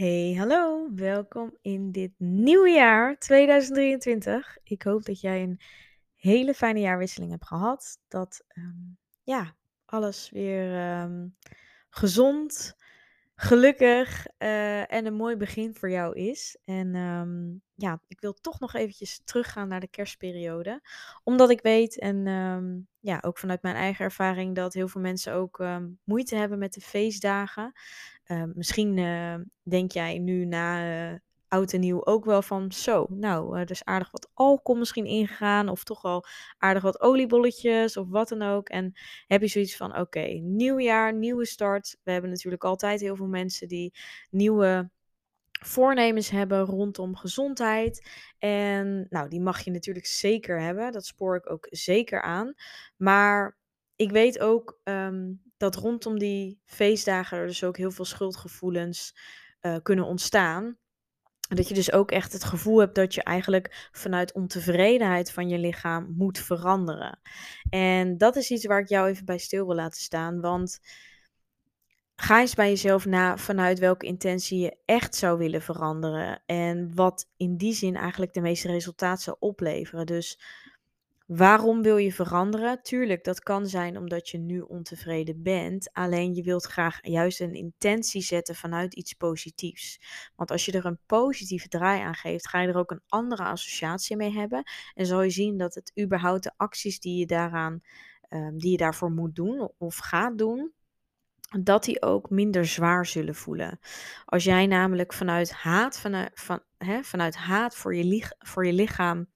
Hey, hallo, welkom in dit nieuwe jaar 2023. Ik hoop dat jij een hele fijne jaarwisseling hebt gehad. Dat ehm, ja, alles weer ehm, gezond, gelukkig eh, en een mooi begin voor jou is. En ehm, ja, ik wil toch nog eventjes teruggaan naar de kerstperiode. Omdat ik weet, en ja, ook vanuit mijn eigen ervaring, dat heel veel mensen ook moeite hebben met de feestdagen. Uh, misschien uh, denk jij nu na uh, oud en nieuw ook wel van zo, nou, er is aardig wat alcohol misschien ingegaan of toch wel aardig wat oliebolletjes of wat dan ook. En heb je zoiets van oké, okay, nieuw jaar, nieuwe start. We hebben natuurlijk altijd heel veel mensen die nieuwe voornemens hebben rondom gezondheid. En nou, die mag je natuurlijk zeker hebben. Dat spoor ik ook zeker aan. Maar ik weet ook um, dat rondom die feestdagen er dus ook heel veel schuldgevoelens uh, kunnen ontstaan. Dat je dus ook echt het gevoel hebt dat je eigenlijk vanuit ontevredenheid van je lichaam moet veranderen. En dat is iets waar ik jou even bij stil wil laten staan. Want ga eens bij jezelf na vanuit welke intentie je echt zou willen veranderen. En wat in die zin eigenlijk de meeste resultaat zou opleveren. Dus Waarom wil je veranderen? Tuurlijk, dat kan zijn omdat je nu ontevreden bent. Alleen je wilt graag juist een intentie zetten vanuit iets positiefs. Want als je er een positieve draai aan geeft, ga je er ook een andere associatie mee hebben. En zal je zien dat het überhaupt de acties die je, daaraan, um, die je daarvoor moet doen of gaat doen, dat die ook minder zwaar zullen voelen. Als jij namelijk vanuit haat, van, hè, vanuit haat voor je, voor je lichaam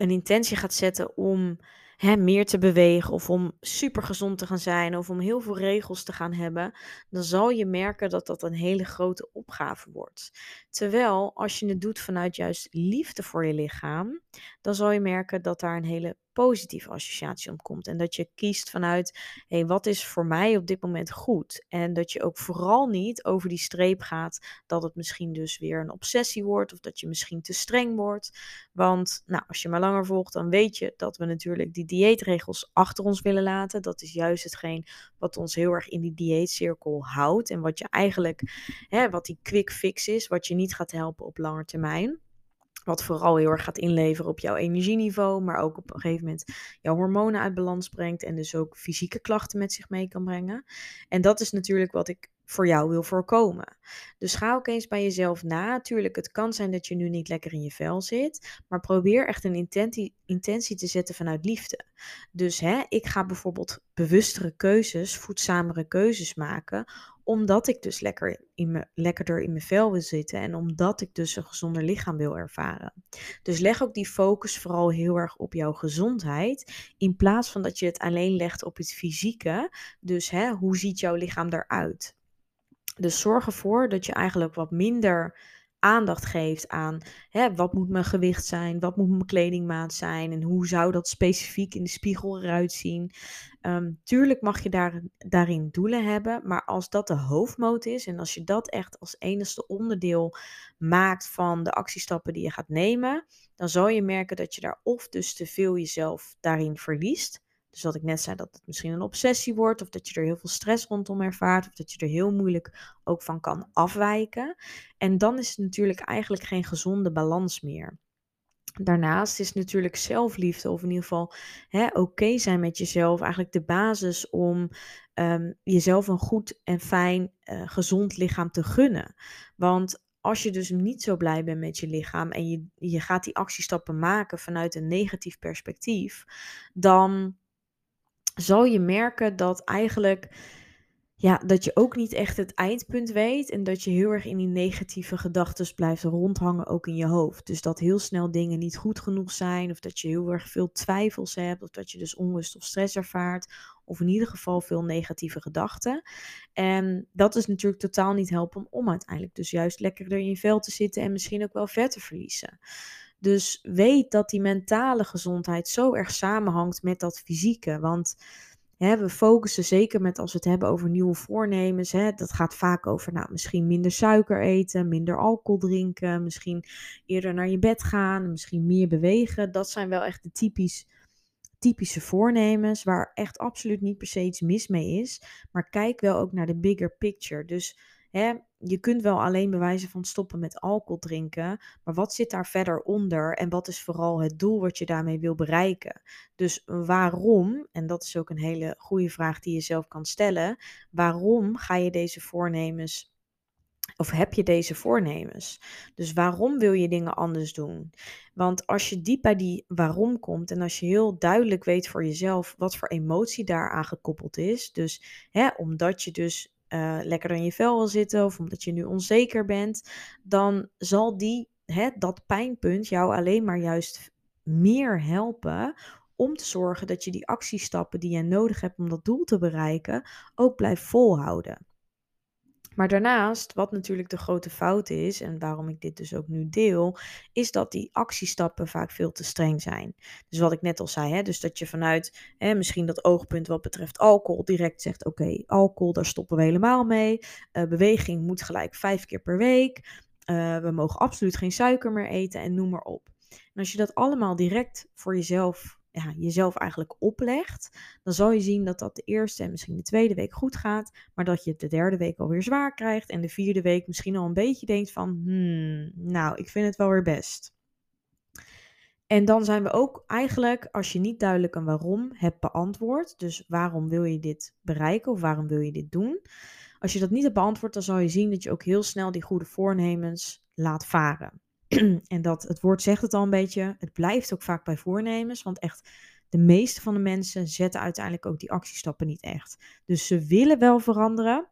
een intentie gaat zetten om hè, meer te bewegen of om super gezond te gaan zijn of om heel veel regels te gaan hebben, dan zal je merken dat dat een hele grote opgave wordt. Terwijl als je het doet vanuit juist liefde voor je lichaam, dan zal je merken dat daar een hele positieve associatie ontkomt. En dat je kiest vanuit, hé, wat is voor mij op dit moment goed? En dat je ook vooral niet over die streep gaat dat het misschien dus weer een obsessie wordt of dat je misschien te streng wordt. Want nou, als je maar langer volgt, dan weet je dat we natuurlijk die dieetregels achter ons willen laten. Dat is juist hetgeen wat ons heel erg in die dieetcirkel houdt. En wat je eigenlijk, hè, wat die quick fix is, wat je niet gaat helpen op lange termijn. Wat vooral heel erg gaat inleveren op jouw energieniveau, maar ook op een gegeven moment jouw hormonen uit balans brengt en dus ook fysieke klachten met zich mee kan brengen. En dat is natuurlijk wat ik voor jou wil voorkomen. Dus ga ook eens bij jezelf na. Natuurlijk, het kan zijn dat je nu niet lekker in je vel zit, maar probeer echt een intentie, intentie te zetten vanuit liefde. Dus hè, ik ga bijvoorbeeld bewustere keuzes, voedzamere keuzes maken, omdat ik dus lekker in me, lekkerder in mijn vel wil zitten en omdat ik dus een gezonder lichaam wil ervaren. Dus leg ook die focus vooral heel erg op jouw gezondheid, in plaats van dat je het alleen legt op het fysieke. Dus hè, hoe ziet jouw lichaam eruit? Dus zorg ervoor dat je eigenlijk wat minder aandacht geeft aan hè, wat moet mijn gewicht zijn, wat moet mijn kledingmaat zijn en hoe zou dat specifiek in de spiegel eruit zien. Um, tuurlijk mag je daar, daarin doelen hebben, maar als dat de hoofdmoot is en als je dat echt als enigste onderdeel maakt van de actiestappen die je gaat nemen, dan zal je merken dat je daar of dus te veel jezelf daarin verliest. Dus wat ik net zei, dat het misschien een obsessie wordt, of dat je er heel veel stress rondom ervaart, of dat je er heel moeilijk ook van kan afwijken. En dan is het natuurlijk eigenlijk geen gezonde balans meer. Daarnaast is natuurlijk zelfliefde, of in ieder geval oké zijn met jezelf, eigenlijk de basis om um, jezelf een goed en fijn, uh, gezond lichaam te gunnen. Want als je dus niet zo blij bent met je lichaam en je, je gaat die actiestappen maken vanuit een negatief perspectief, dan zal je merken dat eigenlijk ja, dat je ook niet echt het eindpunt weet en dat je heel erg in die negatieve gedachten blijft rondhangen, ook in je hoofd. Dus dat heel snel dingen niet goed genoeg zijn, of dat je heel erg veel twijfels hebt, of dat je dus onrust of stress ervaart, of in ieder geval veel negatieve gedachten. En dat is natuurlijk totaal niet helpen om uiteindelijk dus juist lekkerder in je vel te zitten en misschien ook wel vet te verliezen. Dus weet dat die mentale gezondheid zo erg samenhangt met dat fysieke. Want hè, we focussen zeker met als we het hebben over nieuwe voornemens. Hè, dat gaat vaak over nou, misschien minder suiker eten, minder alcohol drinken, misschien eerder naar je bed gaan, misschien meer bewegen. Dat zijn wel echt de typisch, typische voornemens waar echt absoluut niet per se iets mis mee is. Maar kijk wel ook naar de bigger picture. Dus hè, je kunt wel alleen bewijzen van stoppen met alcohol drinken, maar wat zit daar verder onder en wat is vooral het doel wat je daarmee wil bereiken? Dus waarom, en dat is ook een hele goede vraag die je zelf kan stellen, waarom ga je deze voornemens of heb je deze voornemens? Dus waarom wil je dingen anders doen? Want als je diep bij die waarom komt en als je heel duidelijk weet voor jezelf wat voor emotie daaraan gekoppeld is, dus hè, omdat je dus uh, lekker in je vel wil zitten of omdat je nu onzeker bent, dan zal die, hè, dat pijnpunt jou alleen maar juist meer helpen om te zorgen dat je die actiestappen die je nodig hebt om dat doel te bereiken ook blijft volhouden. Maar daarnaast, wat natuurlijk de grote fout is, en waarom ik dit dus ook nu deel, is dat die actiestappen vaak veel te streng zijn. Dus wat ik net al zei, hè, dus dat je vanuit hè, misschien dat oogpunt wat betreft alcohol direct zegt: oké, alcohol, daar stoppen we helemaal mee. Uh, beweging moet gelijk vijf keer per week. Uh, we mogen absoluut geen suiker meer eten en noem maar op. En als je dat allemaal direct voor jezelf ja, jezelf eigenlijk oplegt, dan zal je zien dat dat de eerste en misschien de tweede week goed gaat, maar dat je de derde week alweer zwaar krijgt en de vierde week misschien al een beetje denkt van, hmm, nou, ik vind het wel weer best. En dan zijn we ook eigenlijk, als je niet duidelijk een waarom hebt beantwoord, dus waarom wil je dit bereiken of waarom wil je dit doen, als je dat niet hebt beantwoord, dan zal je zien dat je ook heel snel die goede voornemens laat varen. en dat, het woord zegt het al een beetje, het blijft ook vaak bij voornemens, want echt de meeste van de mensen zetten uiteindelijk ook die actiestappen niet echt. Dus ze willen wel veranderen,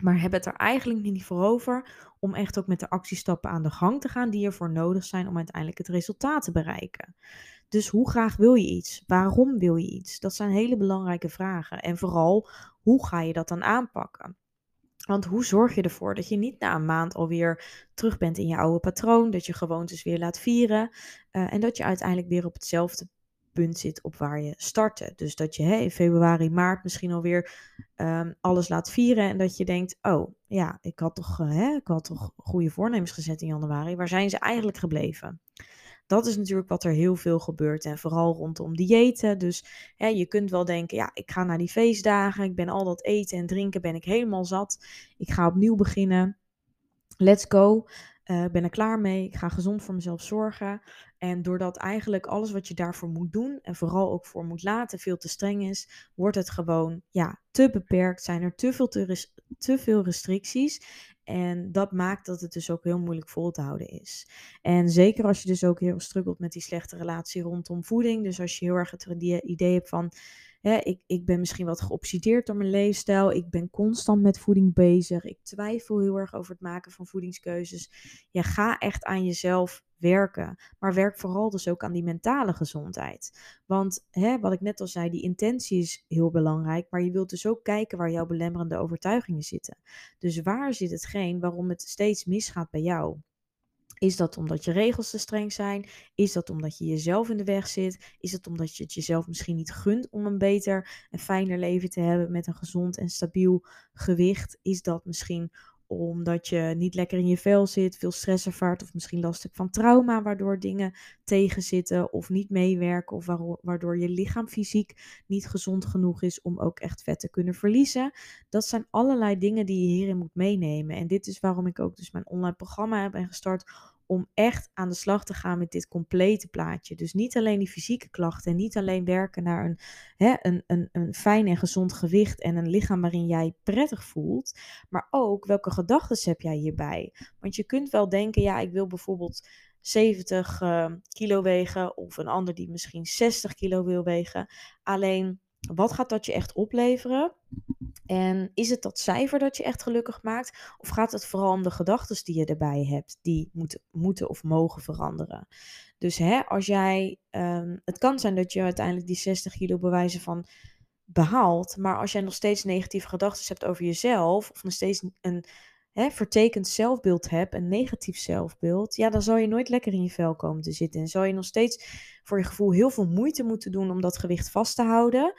maar hebben het er eigenlijk niet voor over om echt ook met de actiestappen aan de gang te gaan die ervoor nodig zijn om uiteindelijk het resultaat te bereiken. Dus hoe graag wil je iets? Waarom wil je iets? Dat zijn hele belangrijke vragen. En vooral, hoe ga je dat dan aanpakken? Want hoe zorg je ervoor dat je niet na een maand alweer terug bent in je oude patroon, dat je gewoontes weer laat vieren uh, en dat je uiteindelijk weer op hetzelfde punt zit op waar je startte. Dus dat je in februari, maart misschien alweer um, alles laat vieren en dat je denkt, oh ja, ik had toch, uh, hè, ik had toch goede voornemens gezet in januari, waar zijn ze eigenlijk gebleven? Dat is natuurlijk wat er heel veel gebeurt. En vooral rondom diëten. Dus hè, je kunt wel denken, ja, ik ga naar die feestdagen. Ik ben al dat eten en drinken, ben ik helemaal zat. Ik ga opnieuw beginnen. Let's go. Uh, ben er klaar mee. Ik ga gezond voor mezelf zorgen. En doordat eigenlijk alles wat je daarvoor moet doen en vooral ook voor moet laten veel te streng is, wordt het gewoon ja, te beperkt. Zijn er te veel, te, te veel restricties. En dat maakt dat het dus ook heel moeilijk vol te houden is. En zeker als je dus ook heel struggelt met die slechte relatie rondom voeding. Dus als je heel erg het idee hebt van, ik, ik ben misschien wat geobsedeerd door mijn leefstijl. Ik ben constant met voeding bezig. Ik twijfel heel erg over het maken van voedingskeuzes. Ja, ga echt aan jezelf werken. Maar werk vooral dus ook aan die mentale gezondheid. Want hè, wat ik net al zei, die intentie is heel belangrijk. Maar je wilt dus ook kijken waar jouw belemmerende overtuigingen zitten. Dus waar zit hetgeen waarom het steeds misgaat bij jou? Is dat omdat je regels te streng zijn? Is dat omdat je jezelf in de weg zit? Is het omdat je het jezelf misschien niet gunt om een beter en fijner leven te hebben met een gezond en stabiel gewicht? Is dat misschien omdat je niet lekker in je vel zit, veel stress ervaart of misschien last hebt van trauma, waardoor dingen tegenzitten of niet meewerken of waardoor je lichaam fysiek niet gezond genoeg is om ook echt vet te kunnen verliezen. Dat zijn allerlei dingen die je hierin moet meenemen. En dit is waarom ik ook dus mijn online programma heb gestart om echt aan de slag te gaan met dit complete plaatje. Dus niet alleen die fysieke klachten en niet alleen werken naar een, hè, een, een, een fijn en gezond gewicht en een lichaam waarin jij prettig voelt, maar ook welke gedachten heb jij hierbij? Want je kunt wel denken, ja, ik wil bijvoorbeeld 70 uh, ehm, kilo wegen of een ander die misschien 60 kilo wil wegen. Alleen, wat gaat dat je echt opleveren? En is het dat cijfer dat je echt gelukkig maakt? Of gaat het vooral om de gedachten die je erbij hebt, die moeten, moeten of mogen veranderen? Dus hè, als jij, um, het kan zijn dat je uiteindelijk die 60 kilo bewijzen van behaalt, maar als jij nog steeds negatieve gedachten hebt over jezelf, of nog steeds een hè, vertekend zelfbeeld hebt, een negatief zelfbeeld, ja, dan zal je nooit lekker in je vel komen te zitten. En zal je nog steeds voor je gevoel heel veel moeite moeten doen om dat gewicht vast te houden.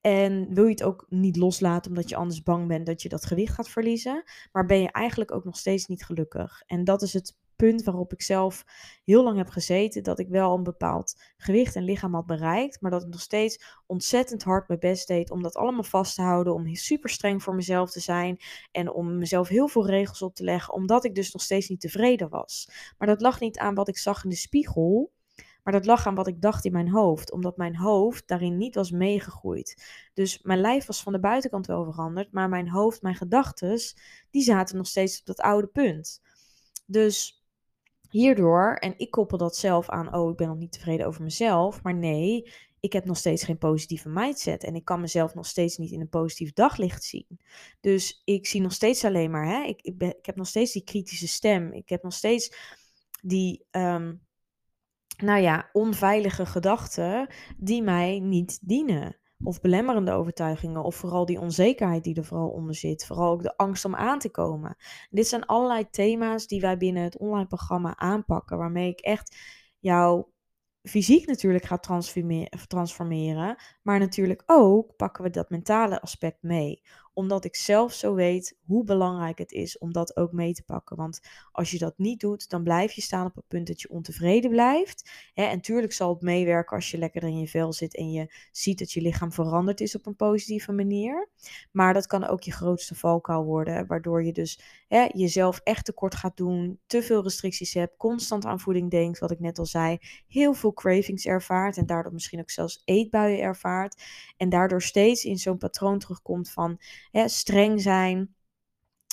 En wil je het ook niet loslaten omdat je anders bang bent dat je dat gewicht gaat verliezen. Maar ben je eigenlijk ook nog steeds niet gelukkig. En dat is het waarop ik zelf heel lang heb gezeten, dat ik wel een bepaald gewicht en lichaam had bereikt, maar dat ik nog steeds ontzettend hard mijn best deed om dat allemaal vast te houden, om super streng voor mezelf te zijn en om mezelf heel veel regels op te leggen, omdat ik dus nog steeds niet tevreden was. Maar dat lag niet aan wat ik zag in de spiegel, maar dat lag aan wat ik dacht in mijn hoofd, omdat mijn hoofd daarin niet was meegegroeid. Dus mijn lijf was van de buitenkant wel veranderd, maar mijn hoofd, mijn gedachten, die zaten nog steeds op dat oude punt. Dus hierdoor, en ik koppel dat zelf aan, oh, ik ben nog niet tevreden over mezelf, maar nee, ik heb nog steeds geen positieve mindset en ik kan mezelf nog steeds niet in een positief daglicht zien. Dus ik zie nog steeds alleen maar, hè, ik, ik, ben, ik heb nog steeds die kritische stem, ik heb nog steeds die um, nou ja, onveilige gedachten die mij niet dienen. Of belemmerende overtuigingen, of vooral die onzekerheid die er vooral onder zit. Vooral ook de angst om aan te komen. dit zijn allerlei thema's die wij binnen het online programma aanpakken, waarmee ik echt jou fysiek natuurlijk gaat transformeren, maar natuurlijk ook pakken we dat mentale aspect mee omdat ik zelf zo weet hoe belangrijk het is om dat ook mee te pakken. Want als je dat niet doet, dan blijf je staan op het punt dat je ontevreden blijft. En tuurlijk zal het meewerken als je lekker in je vel zit en je ziet dat je lichaam veranderd is op een positieve manier. Maar dat kan ook je grootste valkuil worden, waardoor je dus jezelf echt tekort gaat doen, te veel restricties hebt, constant aan voeding denkt, wat ik net al zei, heel veel cravings ervaart en daardoor misschien ook zelfs eetbuien ervaart. En daardoor steeds in zo'n patroon terugkomt van streng zijn,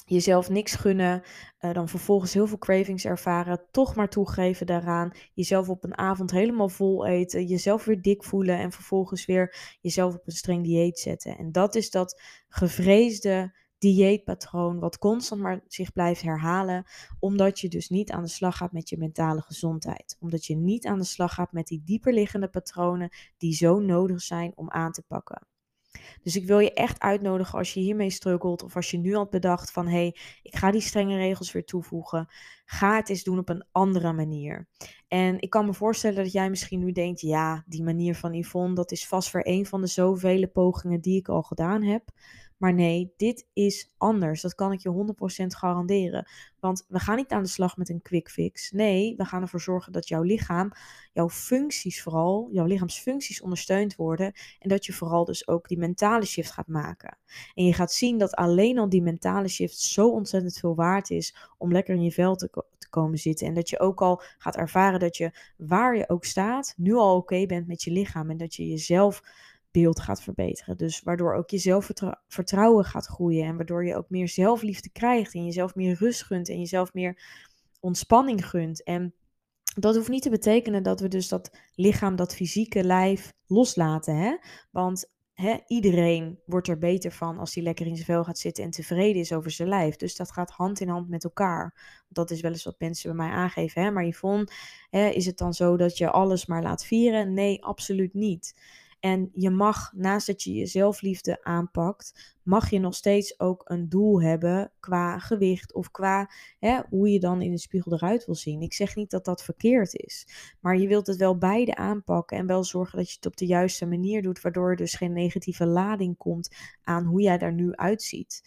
jezelf niks gunnen, uh, dan vervolgens heel veel cravings ervaren, toch maar toegeven daaraan, jezelf op een avond helemaal vol eten, jezelf weer dik voelen en vervolgens weer jezelf op een streng dieet zetten. En dat is dat gevreesde dieetpatroon wat constant maar zich blijft herhalen, omdat je dus niet aan de slag gaat met je mentale gezondheid. Omdat je niet aan de slag gaat met die dieperliggende patronen die zo nodig zijn om aan te pakken. Dus ik wil je echt uitnodigen als je hiermee struggelt of als je nu had bedacht van hé, hey, ik ga die strenge regels weer toevoegen. Ga het eens doen op een andere manier. En ik kan me voorstellen dat jij misschien nu denkt, ja, die manier van Yvonne, dat is vast weer een van de zoveel pogingen die ik al gedaan heb. Maar nee, dit is anders. Dat kan ik je 100% garanderen. Want we gaan niet aan de slag met een quick fix. Nee, we gaan ervoor zorgen dat jouw lichaam, jouw functies vooral, jouw lichaamsfuncties ondersteund worden. En dat je vooral dus ook die mentale shift gaat maken. En je gaat zien dat alleen al die mentale shift zo ontzettend veel waard is om lekker in je vel te, komen zitten. En dat je ook al gaat ervaren dat je, waar je ook staat, nu al oké bent met je lichaam. En dat je jezelf beeld gaat verbeteren. Dus waardoor ook je zelfvertrouwen gaat groeien en waardoor je ook meer zelfliefde krijgt en jezelf meer rust gunt en jezelf meer ontspanning gunt. En dat hoeft niet te betekenen dat we dus dat lichaam, dat fysieke lijf loslaten. Hè? Want hè, iedereen wordt er beter van als hij lekker in zijn vel gaat zitten en tevreden is over zijn lijf. Dus dat gaat hand in hand met elkaar. Dat is wel eens wat mensen bij mij aangeven. Hè? Maar Yvonne, hè, is het dan zo dat je alles maar laat vieren? Nee, absoluut niet. En je mag, naast dat je je zelfliefde aanpakt, mag je nog steeds ook een doel hebben qua gewicht of qua hè, hoe je dan in de spiegel eruit wil zien. Ik zeg niet dat dat verkeerd is, maar je wilt het wel beide aanpakken en wel zorgen dat je het op de juiste manier doet, waardoor er dus geen negatieve lading komt aan hoe jij daar nu uitziet.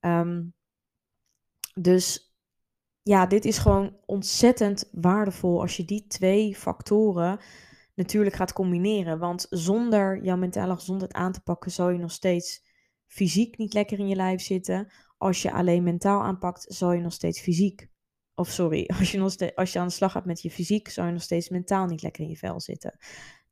Ehm, dus ja, dit is gewoon ontzettend waardevol als je die twee factoren natuurlijk gaat combineren. Want zonder jouw mentale gezondheid aan te pakken, zal je nog steeds fysiek niet lekker in je lijf zitten. Als je alleen mentaal aanpakt, zal je nog steeds fysiek. Of sorry, als je, nog steeds, als je aan de slag gaat met je fysiek, zal je nog steeds mentaal niet lekker in je vel zitten.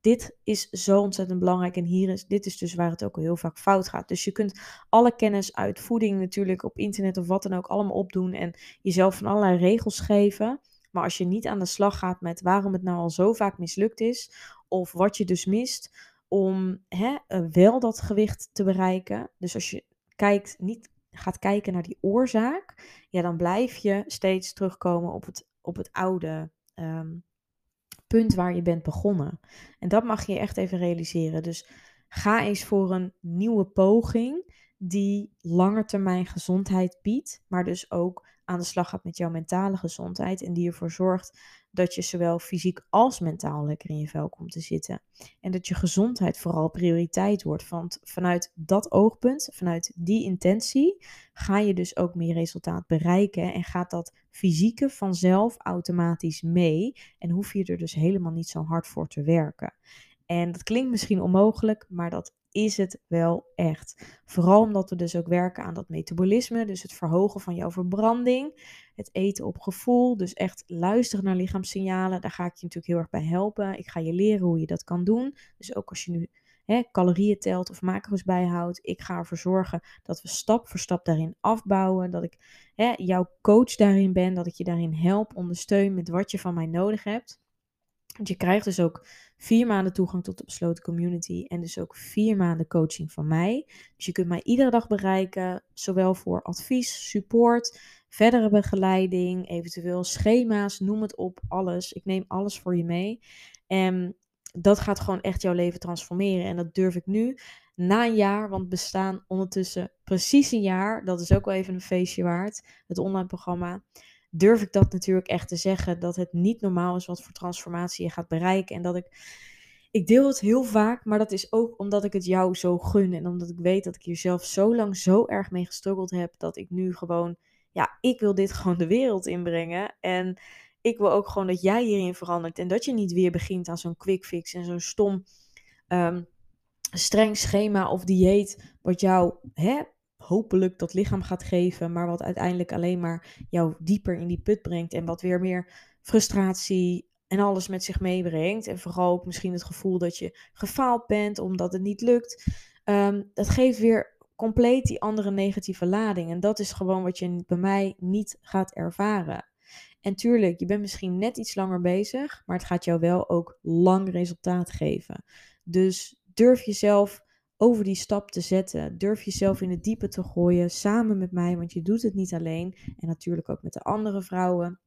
Dit is zo ontzettend belangrijk en hier is, dit is dus waar het ook heel vaak fout gaat. Dus je kunt alle kennis uit voeding natuurlijk op internet of wat dan ook allemaal opdoen en jezelf van allerlei regels geven. Maar als je niet aan de slag gaat met waarom het nou al zo vaak mislukt is, of wat je dus mist om hè, eh, wel dat gewicht te bereiken. Dus als je kijkt, niet gaat kijken naar die oorzaak, ja, dan blijf je steeds terugkomen op het, op het oude ehm, punt waar je bent begonnen. En dat mag je echt even realiseren. Dus ga eens voor een nieuwe poging die langetermijn gezondheid biedt, maar dus ook aan de slag gaat met jouw mentale gezondheid en die ervoor zorgt dat je zowel fysiek als mentaal lekker in je vel komt te zitten. En dat je gezondheid vooral prioriteit wordt. Want vanuit dat oogpunt, vanuit die intentie, ga je dus ook meer resultaat bereiken en gaat dat fysieke vanzelf automatisch mee en hoef je er dus helemaal niet zo hard voor te werken. En dat klinkt misschien onmogelijk, maar dat is het wel echt. Vooral omdat we dus ook werken aan dat metabolisme, dus het verhogen van jouw verbranding, het eten op gevoel, dus echt luisteren naar lichaamssignalen. Daar ga ik je natuurlijk heel erg bij helpen. Ik ga je leren hoe je dat kan doen. Dus ook als je nu hè, calorieën telt of macro's bijhoudt, ik ga ervoor zorgen dat we stap voor stap daarin afbouwen, dat ik hè, jouw coach daarin ben, dat ik je daarin help, ondersteun met wat je van mij nodig hebt. Want je krijgt dus ook vier maanden toegang tot de besloten community en dus ook vier maanden coaching van mij. Dus je kunt mij iedere dag bereiken, zowel voor advies, support, verdere begeleiding, eventueel schema's, noem het op, alles. Ik neem alles voor je mee. En dat gaat gewoon echt jouw leven transformeren. En dat durf ik nu na een jaar, want bestaan ondertussen precies een jaar. Dat is ook wel even een feestje waard, het online programma durf ik dat natuurlijk echt te zeggen. Dat het niet normaal is wat voor transformatie je gaat bereiken. En dat ik. Ik deel het heel vaak, maar dat is ook omdat ik het jou zo gun. En omdat ik weet dat ik hier zelf zo lang zo erg mee gestruggeld heb. Dat ik nu gewoon. Ja, ik wil dit gewoon de wereld inbrengen. En ik wil ook gewoon dat jij hierin verandert. En dat je niet weer begint aan zo'n quick fix en zo'n stom. Um, streng schema of dieet. Wat jou hè, hopelijk dat lichaam gaat geven, maar wat uiteindelijk alleen maar jou dieper in die put brengt en wat weer meer frustratie en alles met zich meebrengt. En vooral ook misschien het gevoel dat je gefaald bent omdat het niet lukt. Um, dat geeft weer compleet die andere negatieve lading. En dat is gewoon wat je bij mij niet gaat ervaren. En tuurlijk, je bent misschien net iets langer bezig, maar het gaat jou wel ook lang resultaat geven. Dus durf jezelf over die stap te zetten. Durf jezelf in het diepe te gooien samen met mij, want je doet het niet alleen. En natuurlijk ook met de andere vrouwen.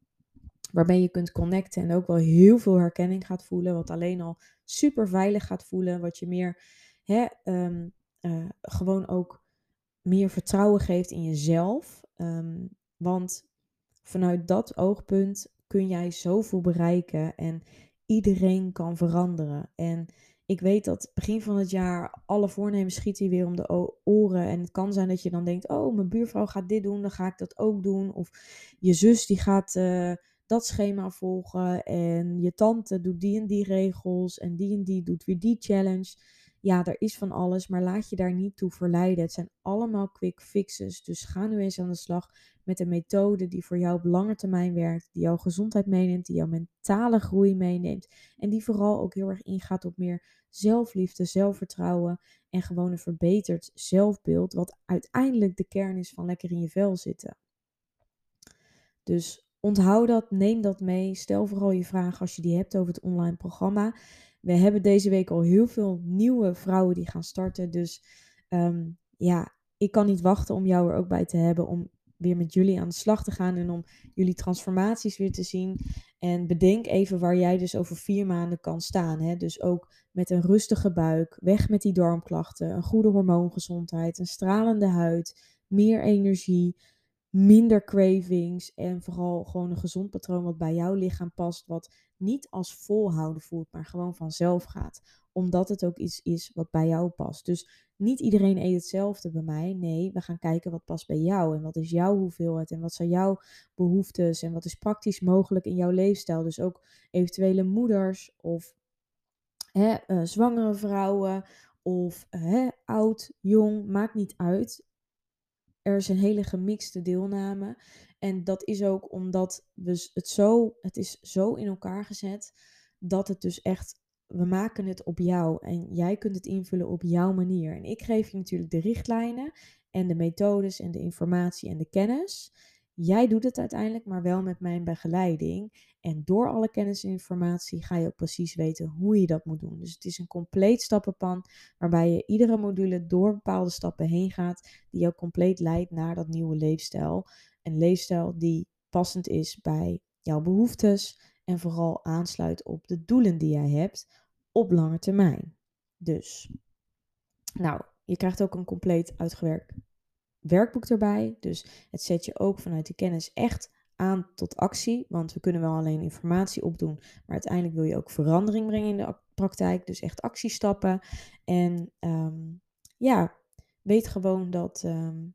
Waarmee je kunt connecten en ook wel heel veel herkenning gaat voelen. Wat alleen al super veilig gaat voelen. Wat je meer hè, um, uh, gewoon ook meer vertrouwen geeft in jezelf. Um, want vanuit dat oogpunt kun jij zoveel bereiken en iedereen kan veranderen. En ik weet dat begin van het jaar alle voornemens schieten weer om de oren. En het kan zijn dat je dan denkt, oh, mijn buurvrouw gaat dit doen, dan ga ik dat ook doen. Of je zus die gaat uh, dat schema volgen. En je tante doet die en die regels. En die en die doet weer die challenge. Ja, er is van alles, maar laat je daar niet toe verleiden. Het zijn allemaal quick fixes. Dus ga nu eens aan de slag met een methode die voor jou op lange termijn werkt, die jouw gezondheid meeneemt, die jouw mentale groei meeneemt en die vooral ook heel erg ingaat op meer zelfliefde, zelfvertrouwen en gewoon een verbeterd zelfbeeld, wat uiteindelijk de kern is van lekker in je vel zitten. Dus onthoud dat, neem dat mee, stel vooral je vragen als je die hebt over het online programma. We hebben deze week al heel veel nieuwe vrouwen die gaan starten, dus um, ja, ik kan niet wachten om jou er ook bij te hebben om weer met jullie aan de slag te gaan en om jullie transformaties weer te zien. En bedenk even waar jij dus over vier maanden kan staan. Hè? Dus ook met een rustige buik, weg met die darmklachten, een goede hormoongezondheid, een stralende huid, meer energie, minder cravings en vooral gewoon een gezond patroon wat bij jouw lichaam past, wat niet als volhouden voelt, maar gewoon vanzelf gaat, omdat het ook iets is wat bij jou past. Dus niet iedereen eet hetzelfde bij mij. Nee, we gaan kijken wat past bij jou en wat is jouw hoeveelheid en wat zijn jouw behoeftes en wat is praktisch mogelijk in jouw leefstijl. Dus ook eventuele moeders of hè, uh, zwangere vrouwen of hè, oud, jong, maakt niet uit. Er is een hele gemixte deelname. En dat is ook omdat we het zo, het is zo in elkaar gezet dat het dus echt we maken het op jou en jij kunt het invullen op jouw manier. En ik geef je natuurlijk de richtlijnen en de methodes en de informatie en de kennis. Jij doet het uiteindelijk, maar wel met mijn begeleiding. En door alle kennis en informatie ga je ook precies weten hoe je dat moet doen. Dus het is een compleet stappenplan waarbij je iedere module door bepaalde stappen heen gaat, die jou compleet leidt naar dat nieuwe leefstijl. Een leefstijl die passend is bij jouw behoeftes en vooral aansluit op de doelen die jij hebt op lange termijn. Dus, nou, je krijgt ook een compleet uitgewerkt werkboek erbij. Dus het zet je ook vanuit die kennis echt aan tot actie. Want we kunnen wel alleen informatie opdoen, maar uiteindelijk wil je ook verandering brengen in de praktijk. Dus echt actiestappen. En ehm, ja, weet gewoon dat ehm,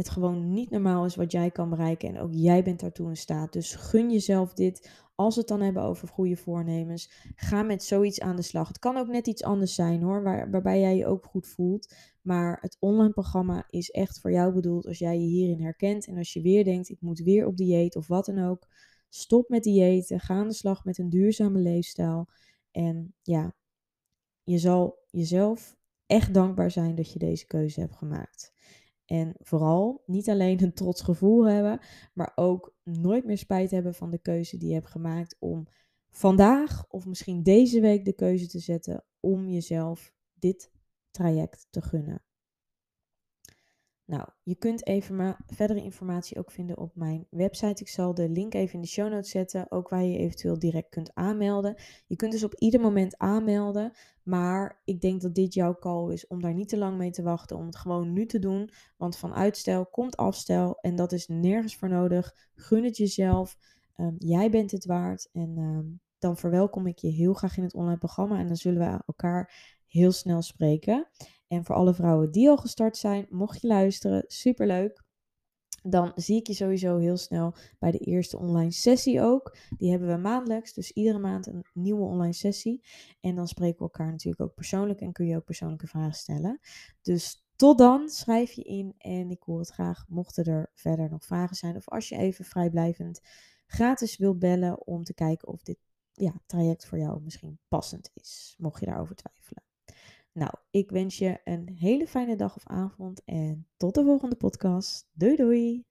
het gewoon niet normaal is wat jij kan bereiken. En ook jij bent daartoe in staat. Dus gun jezelf dit. Als we het dan hebben over goede voornemens, ga met zoiets aan de slag. Het kan ook net iets anders zijn hoor, waar, waarbij jij je ook goed voelt. Maar het online programma is echt voor jou bedoeld als jij je hierin herkent. En als je weer denkt, ik moet weer op dieet of wat dan ook. Stop met diëten, ga aan de slag met een duurzame leefstijl. En ja, je zal jezelf echt dankbaar zijn dat je deze keuze hebt gemaakt. En vooral niet alleen een trots gevoel hebben, maar ook nooit meer spijt hebben van de keuze die je hebt gemaakt om vandaag of misschien deze week de keuze te zetten om jezelf dit traject te gunnen. Nou, je kunt even verdere informatie ook vinden op mijn website. Ik zal de link even in de show notes zetten, ook waar je eventueel direct kunt aanmelden. Je kunt dus op ieder moment aanmelden, maar ik denk dat dit jouw call is om daar niet te lang mee te wachten, om het gewoon nu te doen. Want van uitstel komt afstel en dat is nergens voor nodig. Gun het jezelf. Ehm, jij bent het waard en ehm, dan verwelkom ik je heel graag in het online programma en dan zullen we elkaar heel snel spreken. En voor alle vrouwen die al gestart zijn, mocht je luisteren, superleuk. Dan zie ik je sowieso heel snel bij de eerste online sessie ook. Die hebben we maandelijks, dus iedere maand een nieuwe online sessie. En dan spreken we elkaar natuurlijk ook persoonlijk en kun je ook persoonlijke vragen stellen. Dus tot dan, schrijf je in en ik hoor het graag mochten er verder nog vragen zijn. Of als je even vrijblijvend gratis wilt bellen om te kijken of dit ja, traject voor jou misschien passend is, mocht je daarover twijfelen. Nou, ik wens je een hele fijne dag of avond en tot de volgende podcast. Doei doei!